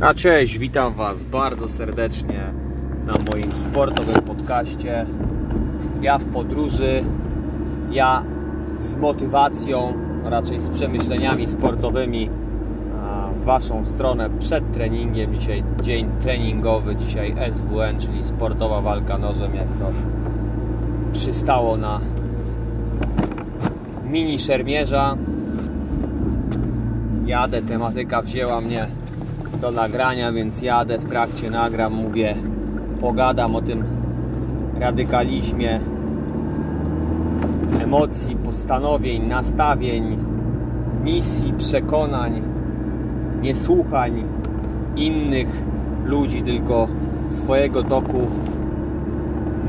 A cześć, witam Was bardzo serdecznie na moim sportowym podcaście. Ja w podróży, ja z motywacją, raczej z przemyśleniami sportowymi w Waszą stronę przed treningiem. Dzisiaj dzień treningowy, dzisiaj SWN, czyli sportowa walka nożem, jak to przystało na mini szermierza. Jadę, tematyka wzięła mnie do nagrania, więc jadę w trakcie nagram, mówię, pogadam o tym radykalizmie emocji, postanowień, nastawień, misji, przekonań, niesłuchań innych ludzi, tylko swojego toku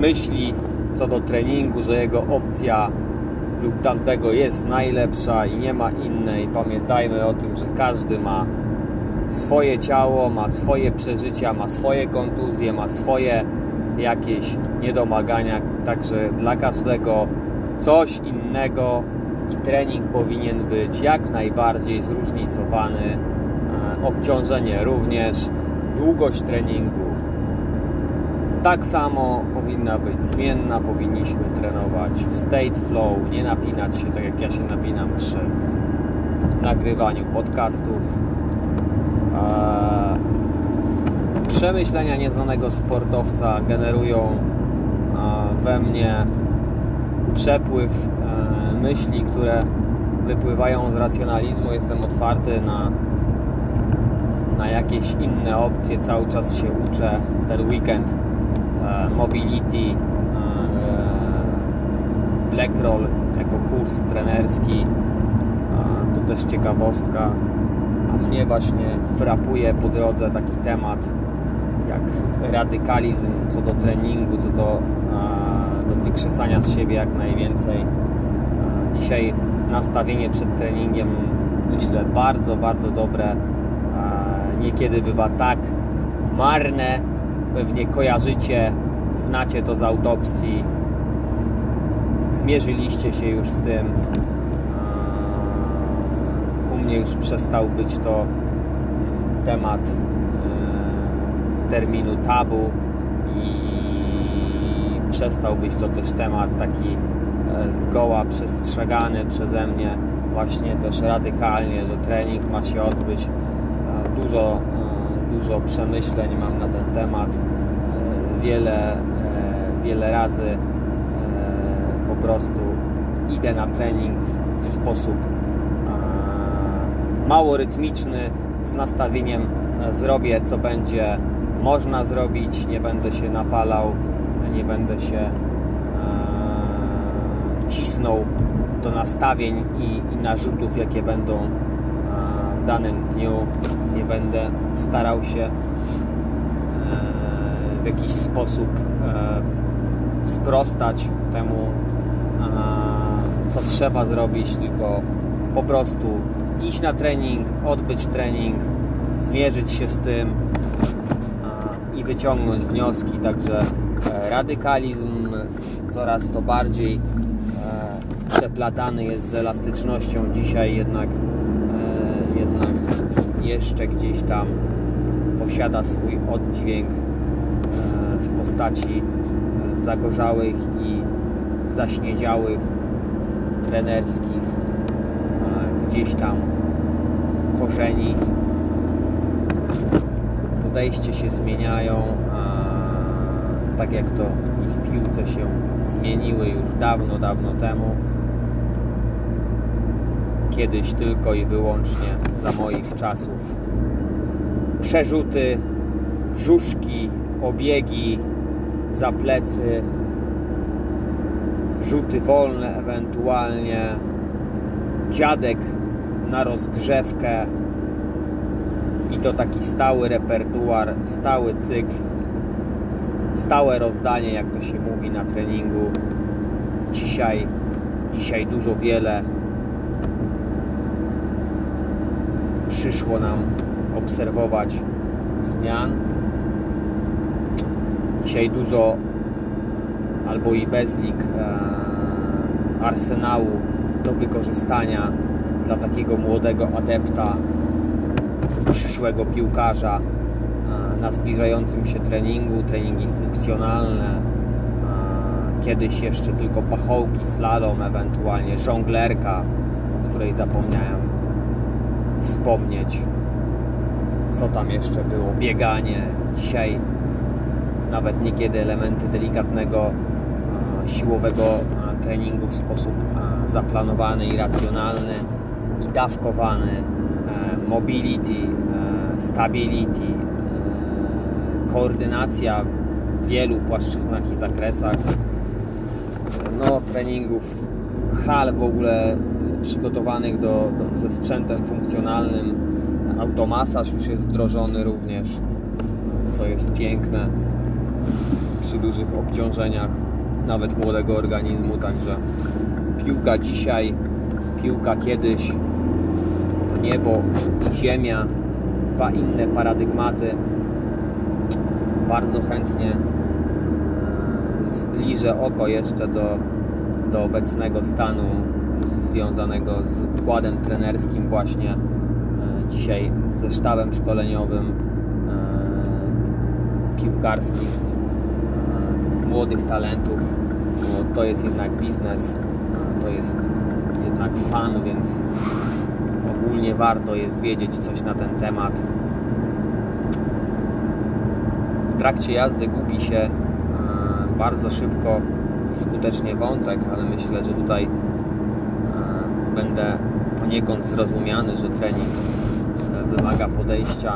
myśli co do treningu, że jego opcja lub tamtego jest najlepsza i nie ma innej. Pamiętajmy o tym, że każdy ma swoje ciało, ma swoje przeżycia, ma swoje kontuzje, ma swoje jakieś niedomagania, także dla każdego coś innego i trening powinien być jak najbardziej zróżnicowany. E, obciążenie również, długość treningu tak samo powinna być zmienna, powinniśmy trenować w state flow, nie napinać się tak jak ja się napinam przy nagrywaniu podcastów przemyślenia nieznanego sportowca generują we mnie przepływ e, myśli, które wypływają z racjonalizmu. Jestem otwarty na, na jakieś inne opcje. Cały czas się uczę w ten weekend e, mobility e, Blackroll jako kurs trenerski. To też ciekawostka mnie właśnie frapuje po drodze taki temat jak radykalizm co do treningu, co do, do wykrzesania z siebie jak najwięcej. Dzisiaj nastawienie przed treningiem myślę bardzo, bardzo dobre. Niekiedy bywa tak marne, pewnie kojarzycie, znacie to z autopsji, zmierzyliście się już z tym mnie już przestał być to temat e, terminu tabu i przestał być to też temat taki e, zgoła przestrzegany przeze mnie właśnie też radykalnie, że trening ma się odbyć e, dużo, dużo przemyśleń mam na ten temat wiele, wiele razy po prostu idę na trening w sposób mało rytmiczny, z nastawieniem e, zrobię co będzie można zrobić, nie będę się napalał, nie będę się e, cisnął do nastawień i, i narzutów, jakie będą e, w danym dniu. Nie będę starał się e, w jakiś sposób e, sprostać temu, co trzeba zrobić, tylko po prostu iść na trening, odbyć trening, zmierzyć się z tym i wyciągnąć wnioski. Także e, radykalizm coraz to bardziej e, przeplatany jest z elastycznością. Dzisiaj jednak, e, jednak jeszcze gdzieś tam posiada swój oddźwięk w postaci zagorzałych i zaśniedziałych trenerskich gdzieś tam korzeni. Podejście się zmieniają, a tak jak to i w piłce się zmieniły już dawno, dawno temu. Kiedyś tylko i wyłącznie za moich czasów. Przerzuty, brzuszki, obiegi za plecy, rzuty wolne ewentualnie, dziadek na rozgrzewkę i to taki stały repertuar, stały cykl, stałe rozdanie, jak to się mówi na treningu. Dzisiaj, dzisiaj dużo wiele przyszło nam obserwować zmian. Dzisiaj dużo albo i bezlik e, arsenału do wykorzystania dla takiego młodego adepta, przyszłego piłkarza na zbliżającym się treningu, treningi funkcjonalne, kiedyś jeszcze tylko pachołki, slalom, ewentualnie żonglerka, o której zapomniałem wspomnieć. Co tam jeszcze było? Bieganie. Dzisiaj nawet niekiedy elementy delikatnego siłowego treningu w sposób zaplanowany i racjonalny i dawkowany. E, mobility, e, stability, e, koordynacja w wielu płaszczyznach i zakresach. No, treningów, hal w ogóle przygotowanych do, do, ze sprzętem funkcjonalnym. Automasaż już jest wdrożony również, co jest piękne przy dużych obciążeniach nawet młodego organizmu, także piłka dzisiaj, piłka kiedyś, niebo i ziemia, dwa inne paradygmaty. Bardzo chętnie e, zbliżę oko jeszcze do, do obecnego stanu związanego z układem trenerskim właśnie e, dzisiaj ze sztabem szkoleniowym e, piłkarskich młodych talentów. No, to jest jednak biznes, to jest jednak fan, więc warto jest wiedzieć coś na ten temat. W trakcie jazdy gubi się e, bardzo szybko i skutecznie wątek, ale myślę, że tutaj e, będę poniekąd zrozumiany, że trening e, wymaga podejścia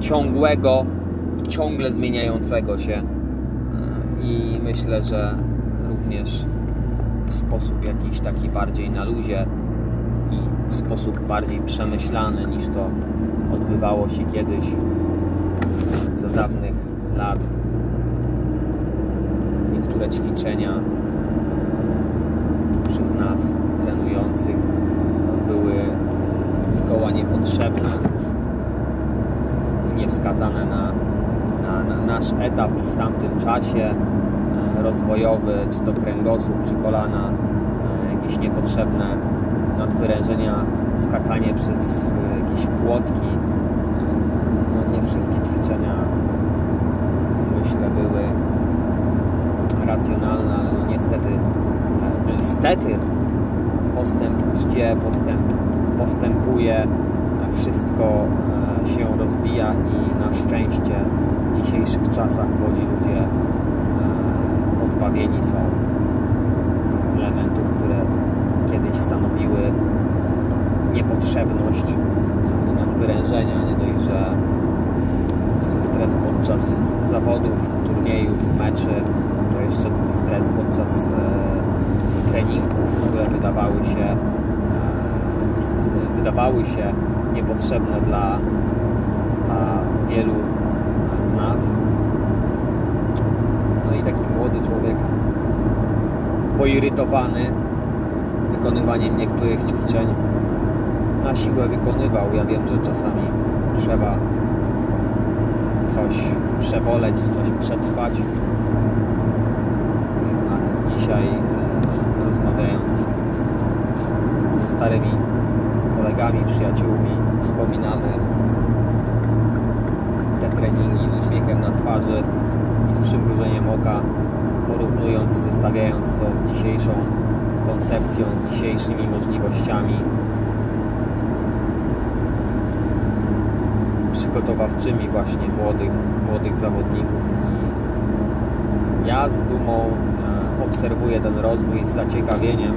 ciągłego i ciągle zmieniającego się i myślę, że również w sposób jakiś taki bardziej na luzie w sposób bardziej przemyślany niż to odbywało się kiedyś za dawnych lat. Niektóre ćwiczenia przez nas trenujących były zgoła niepotrzebne, niewskazane na, na, na nasz etap w tamtym czasie rozwojowy, czy to kręgosłup, czy kolana, e, jakieś niepotrzebne nadwyrężenia, skakanie przez e, jakieś płotki. E, no, nie wszystkie ćwiczenia myślę były racjonalne, ale no niestety niestety postęp idzie, postęp postępuje, wszystko się rozwija i na szczęście w dzisiejszych czasach młodzi ludzie pozbawieni są tych elementów, które kiedyś stanowiły niepotrzebność i nadwyrężenia, nie dość, że, że stres podczas zawodów, turniejów, meczy, to jeszcze stres podczas e, treningów, które wydawały się e, wydawały się niepotrzebne dla, dla wielu z nas. I taki młody człowiek poirytowany wykonywaniem niektórych ćwiczeń na siłę wykonywał. Ja wiem, że czasami trzeba coś przeboleć, coś przetrwać. Jednak dzisiaj e, rozmawiając ze starymi kolegami, przyjaciółmi, wspominamy te treningi z uśmiechem na twarzy i z przymrużeniem oka, porównując, zestawiając to z dzisiejszą koncepcją, z dzisiejszymi możliwościami przygotowawczymi właśnie młodych, młodych zawodników i ja z dumą e, obserwuję ten rozwój z zaciekawieniem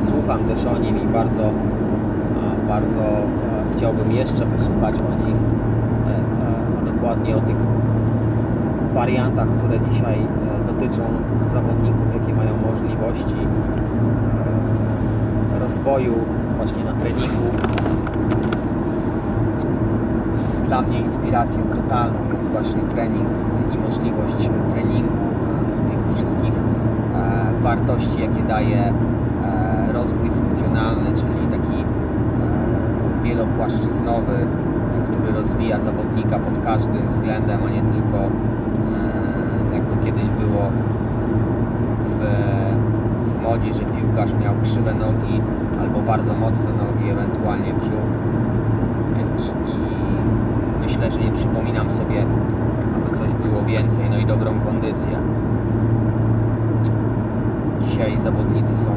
słucham też o nim i bardzo e, bardzo e, chciałbym jeszcze posłuchać o nich dokładnie o tych wariantach, które dzisiaj dotyczą zawodników, jakie mają możliwości rozwoju właśnie na treningu. Dla mnie inspiracją totalną jest właśnie trening i możliwość treningu i tych wszystkich e, wartości, jakie daje rozwój funkcjonalny, czyli taki wielopłaszczyznowy, który rozwija zawodnika pod każdym względem, a nie tylko to kiedyś było w, w modzie, że piłkarz miał krzywe nogi albo bardzo mocne nogi, ewentualnie brzuch. Myślę, że nie przypominam sobie, aby coś było więcej, no i dobrą kondycję. Dzisiaj zawodnicy są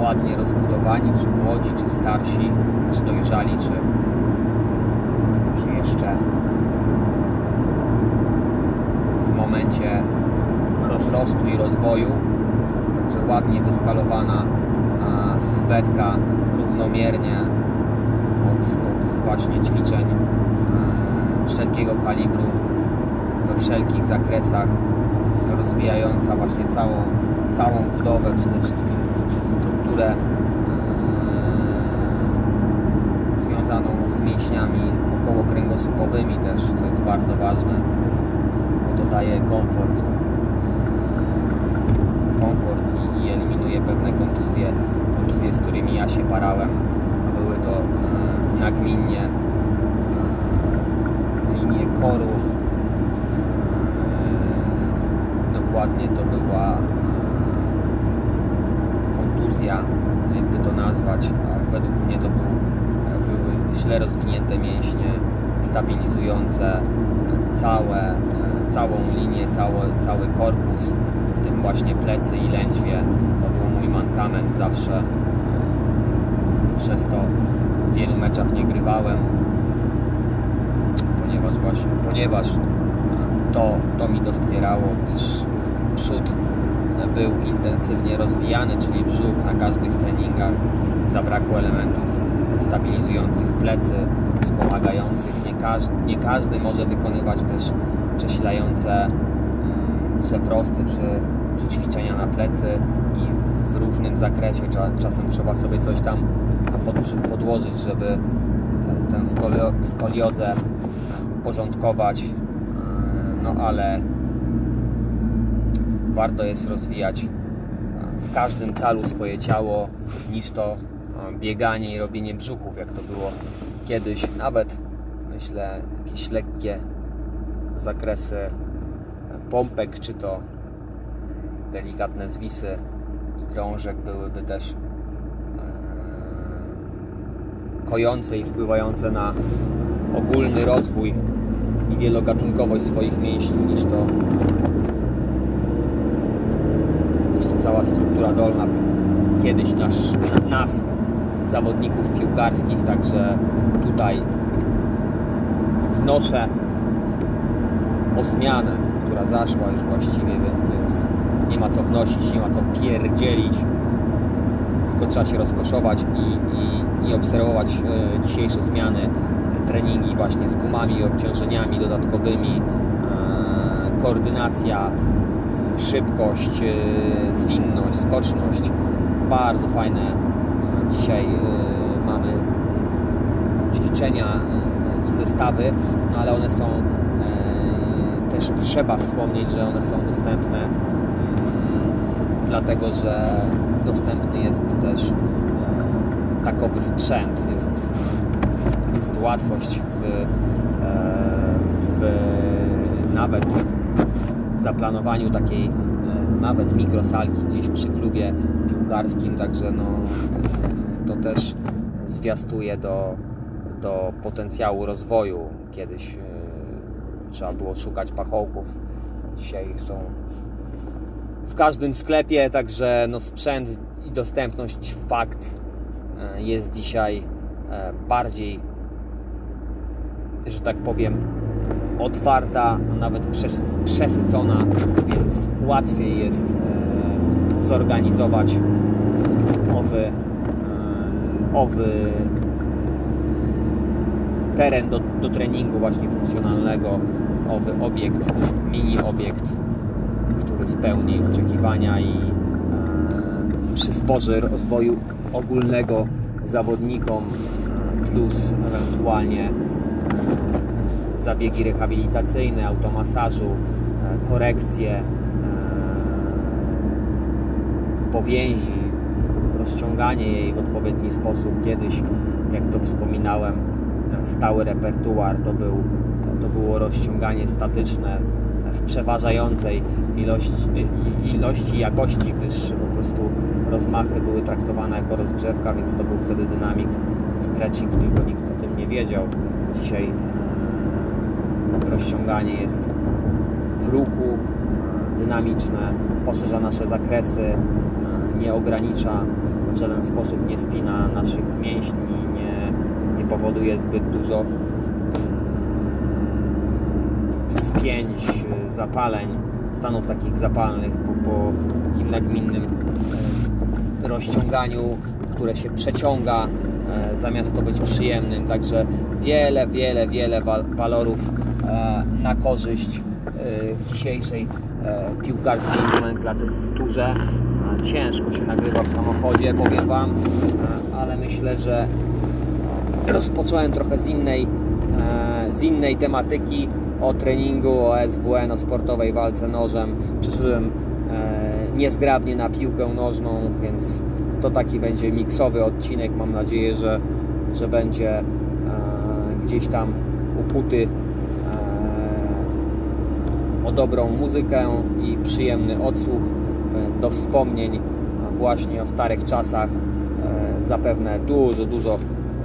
ładnie rozbudowani, czy młodzi, czy starsi, czy dojrzali, czy, czy jeszcze w momencie rozrostu i rozwoju. Także ładnie wyskalowana sylwetka, równomiernie od, od właśnie ćwiczeń wszelkiego kalibru, we wszelkich zakresach, rozwijająca właśnie całą, całą budowę, przede wszystkim strukturę e, związaną z mięśniami okołokręgosłupowymi też, co jest bardzo ważne, bo to daje komfort komfort i, i eliminuje pewne kontuzje, kontuzje, z którymi ja się parałem. Były to e, nagminnie e, linie koru. E, dokładnie to była e, kontuzja, jakby to nazwać. A według mnie to był, były źle rozwinięte mięśnie stabilizujące e, całe, e, całą linię, cały, cały korpus w tym właśnie plecy i lędźwie. To był mój mankament zawsze. Przez to w wielu meczach nie grywałem, ponieważ właśnie, ponieważ to, to mi doskwierało, gdyż przód był intensywnie rozwijany, czyli brzuch na każdych treningach. Zabrakło elementów stabilizujących plecy, wspomagających. Nie każdy, nie każdy może wykonywać też przesilające przeprosty czy, czy ćwiczenia na plecy i w różnym zakresie. Czasem trzeba sobie coś tam pod, podłożyć, żeby e, skoliozę porządkować. E, no ale warto jest rozwijać e, w każdym calu swoje ciało niż to bieganie i robienie brzuchów, jak to było kiedyś. Nawet myślę jakieś lekkie zakresy pompek, czy to delikatne zwisy i krążek byłyby też e, kojące i wpływające na ogólny rozwój i wielogatunkowość swoich mięśni niż to, niż to cała struktura dolna kiedyś nasz, nas zawodników piłkarskich, także tutaj wnoszę o zmianę która zaszła już właściwie, więc nie ma co wnosić, nie ma co pierdzielić, tylko trzeba się rozkoszować i, i, i obserwować e, dzisiejsze zmiany, treningi właśnie z gumami, obciążeniami dodatkowymi, e, koordynacja, szybkość, e, zwinność, skoczność, bardzo fajne dzisiaj mamy ćwiczenia i zestawy, no ale one są też trzeba wspomnieć, że one są dostępne mm, dlatego, że dostępny jest też takowy sprzęt, jest, jest łatwość w, e, w nawet zaplanowaniu takiej e, nawet mikrosalki gdzieś przy klubie piłkarskim, także no, to też zwiastuje do, do potencjału rozwoju kiedyś trzeba było szukać pachołków. Dzisiaj są w każdym sklepie, także no sprzęt i dostępność fakt e, jest dzisiaj e, bardziej, że tak powiem, otwarta, a nawet przesycona, więc łatwiej jest e, zorganizować owy, owy teren do, do treningu właśnie funkcjonalnego, owy obiekt, mini obiekt, który spełni oczekiwania i e, przysporzy rozwoju ogólnego zawodnikom plus ewentualnie zabiegi rehabilitacyjne, automasażu, e, korekcje e, powięzi, rozciąganie jej w odpowiedni sposób. Kiedyś, jak to wspominałem, stały repertuar to, był, to było rozciąganie statyczne w przeważającej ilości, ilości jakości, gdyż po prostu rozmachy były traktowane jako rozgrzewka, więc to był wtedy dynamik stretching, tylko nikt o tym nie wiedział. Dzisiaj rozciąganie jest w ruchu, dynamiczne, poszerza nasze zakresy, nie ogranicza w żaden sposób, nie spina naszych mięśni, nie, nie powoduje zbyt dużo spięć, zapaleń, stanów takich zapalnych po, po nagminnym rozciąganiu, które się przeciąga e, zamiast to być przyjemnym. Także wiele, wiele, wiele walorów e, na korzyść e, w dzisiejszej piłkarskiej nomenklaturze. Ciężko się nagrywa w samochodzie, powiem Wam, ale myślę, że rozpocząłem trochę z innej, z innej tematyki o treningu, o SWN, o sportowej walce nożem. Przyszedłem niezgrabnie na piłkę nożną, więc to taki będzie miksowy odcinek. Mam nadzieję, że, że będzie e, gdzieś tam ukuty e, o dobrą muzykę i przyjemny odsłuch e, do wspomnień właśnie o starych czasach. Zapewne dużo, dużo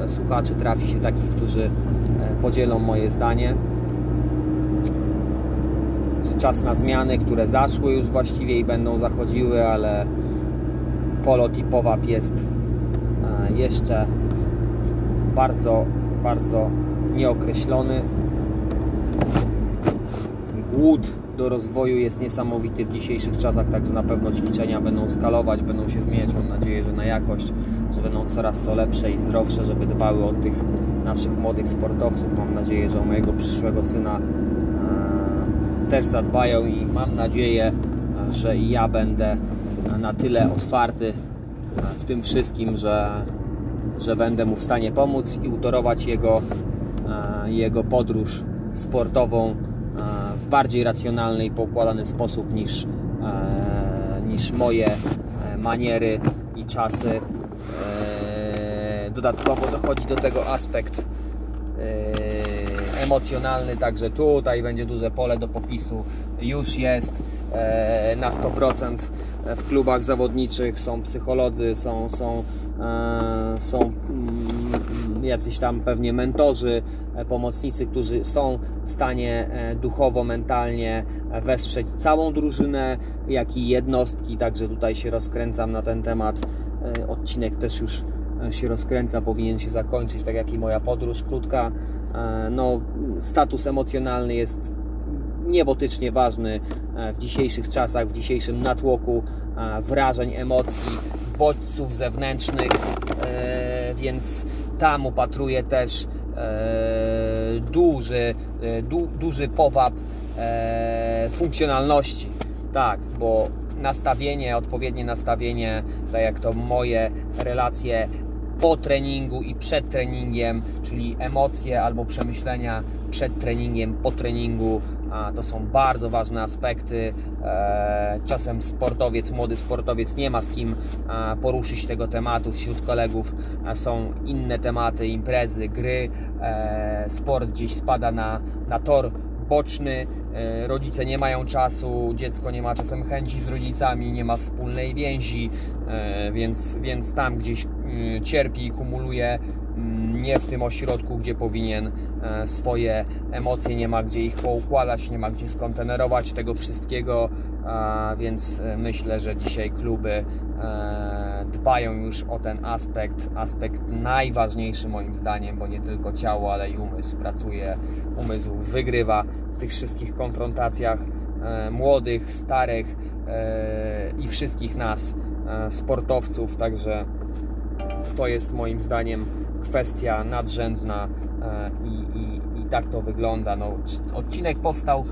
słuchaczy trafi się takich, którzy podzielą moje zdanie. Czas na zmiany, które zaszły już właściwie i będą zachodziły, ale polot i powab jest e, jeszcze bardzo, bardzo nieokreślony. Głód do rozwoju jest niesamowity w dzisiejszych czasach, także na pewno ćwiczenia będą skalować, będą się zmieniać. Mam nadzieję, że na jakość, że będą coraz to lepsze i zdrowsze, żeby dbały o tych naszych młodych sportowców. Mam nadzieję, że o mojego przyszłego syna też zadbają i mam nadzieję, że i ja będę na tyle otwarty w tym wszystkim, że, że będę mu w stanie pomóc i utorować jego, e, jego podróż sportową e, w bardziej racjonalny i poukładany sposób niż, e, niż moje maniery i czasy. Dodatkowo dochodzi do tego aspekt emocjonalny, także tutaj będzie duże pole do popisu. Już jest e, na 100% w klubach zawodniczych, są psycholodzy, są, są, e, są mm, jacyś tam pewnie mentorzy, e, pomocnicy, którzy są w stanie duchowo, mentalnie wesprzeć całą drużynę, jak i jednostki, także tutaj się rozkręcam na ten temat. Odcinek też już się rozkręca, powinien się zakończyć, tak jak i moja podróż krótka. E, no, status emocjonalny jest niebotycznie ważny e, w dzisiejszych czasach, w dzisiejszym natłoku e, wrażeń, emocji, bodźców zewnętrznych, więc tam upatruję też duży, du, duży powab funkcjonalności. Tak, bo nastawienie, odpowiednie nastawienie, tak jak to moje relacje po treningu i przed treningiem, czyli emocje albo przemyślenia przed treningiem, po treningu. To są bardzo ważne aspekty. E, czasem sportowiec, młody sportowiec nie ma z kim poruszyć tego tematu. Wśród kolegów są inne tematy, imprezy, gry. E, sport gdzieś spada na, na tor boczny, e, rodzice nie mają czasu, dziecko nie ma czasem chęci z rodzicami, nie ma wspólnej więzi, więc, więc tam gdzieś Y, cierpi i kumuluje mm, nie w tym ośrodku, gdzie powinien e, swoje emocje, nie ma gdzie ich poukładać, nie ma gdzie skontenerować tego wszystkiego, więc e, myślę, że dzisiaj kluby e, dbają już o ten aspekt, aspekt najważniejszy moim zdaniem, bo nie tylko ciało, ale i umysł pracuje, umysł wygrywa w tych wszystkich konfrontacjach młodych, starych i wszystkich nas, sportowców, także to jest moim zdaniem kwestia nadrzędna e, i, i, i tak to wygląda. No, odcinek powstał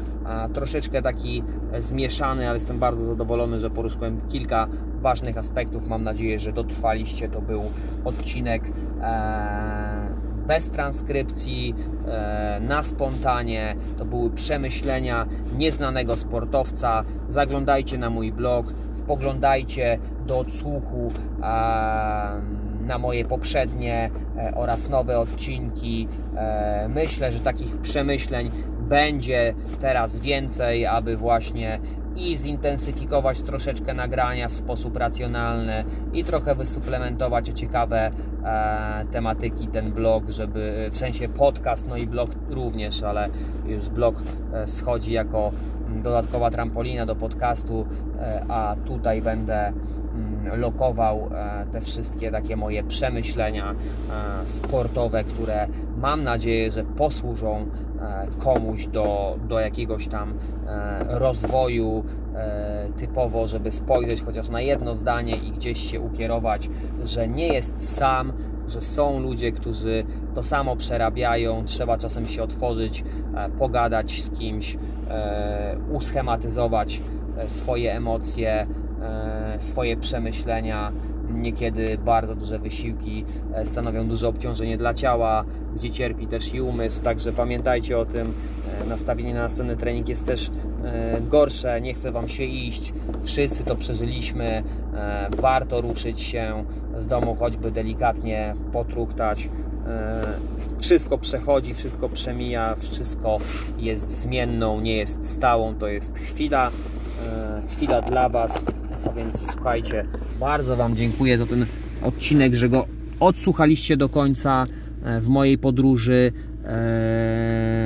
troszeczkę taki zmieszany, ale jestem bardzo zadowolony, że poruszyłem kilka ważnych aspektów. Mam nadzieję, że dotrwaliście. To był odcinek e, bez transkrypcji, e, na spontanie. To były przemyślenia nieznanego sportowca. Zaglądajcie na mój blog, spoglądajcie do odsłuchu na moje poprzednie e, oraz nowe odcinki. E, myślę, że takich przemyśleń będzie teraz więcej, aby właśnie i zintensyfikować troszeczkę nagrania w sposób racjonalny i trochę wysuplementować o ciekawe e, tematyki ten blog, żeby w sensie podcast, no i blog również, ale już blog e, schodzi jako dodatkowa trampolina do podcastu, e, a tutaj będę mm, lokował e, te wszystkie takie moje przemyślenia e, sportowe, które mam nadzieję, że posłużą komuś do, do jakiegoś tam rozwoju typowo, żeby spojrzeć chociaż na jedno zdanie i gdzieś się ukierować, że nie jest sam, że są ludzie, którzy to samo przerabiają, trzeba czasem się otworzyć, e, pogadać z kimś, e, uschematyzować e, swoje emocje, swoje przemyślenia. Niekiedy bardzo duże wysiłki stanowią duże obciążenie dla ciała, gdzie cierpi też i umysł, także pamiętajcie o tym. Nastawienie na następny trening jest też gorsze, nie chce Wam się iść, wszyscy to przeżyliśmy, warto ruszyć się z domu, choćby delikatnie potruchtać. E, wszystko przechodzi, wszystko przemija, wszystko jest zmienną, nie jest stałą, to jest chwila, e, chwila dla Was. A więc słuchajcie, bardzo Wam dziękuję za ten odcinek, że go odsłuchaliście do końca e, w mojej podróży.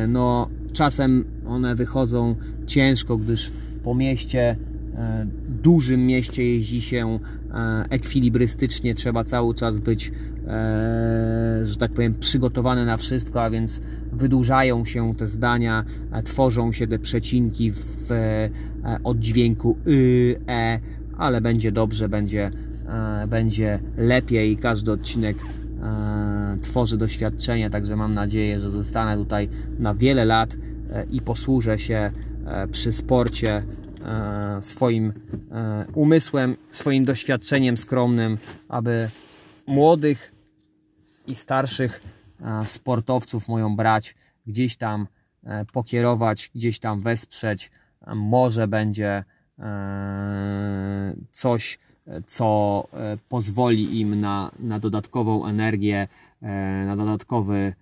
No, czasem one wychodzą ciężko, gdyż po mieście E, dużym mieście jeździ się e, ekwilibrystycznie, trzeba cały czas być, e, że tak powiem, przygotowany na wszystko, a więc wydłużają się te zdania, tworzą się te przecinki w oddźwięku y, e, ale będzie dobrze, będzie, będzie lepiej. Każdy odcinek tworzy doświadczenie, także mam nadzieję, że zostanę tutaj na wiele lat i posłużę się przy sporcie E, swoim e, umysłem, swoim doświadczeniem skromnym, aby młodych i starszych e, sportowców moją brać, gdzieś tam pokierować, gdzieś tam wesprzeć. Może będzie coś, co pozwoli im na, na dodatkową energię, na dodatkowy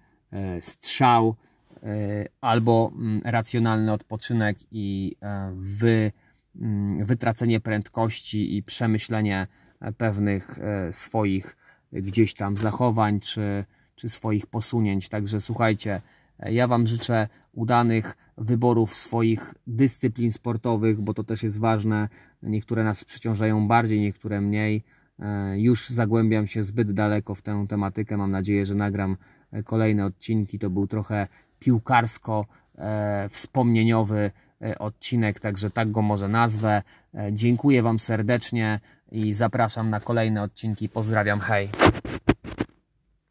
strzał E, albo mm, racjonalny odpoczynek i e, wy, mm, wytracenie prędkości i przemyślenie e, pewnych swoich gdzieś tam zachowań czy, czy swoich posunięć. Także słuchajcie, ja Wam życzę udanych wyborów swoich dyscyplin sportowych, bo to też jest ważne. Niektóre nas przeciążają bardziej, niektóre mniej. Już zagłębiam się zbyt daleko w tę tematykę. Mam nadzieję, że nagram kolejne odcinki. To był trochę piłkarsko e, e, odcinek, także tak go może nazwę. E, dziękuję Wam serdecznie i zapraszam na kolejne odcinki. Pozdrawiam, hej!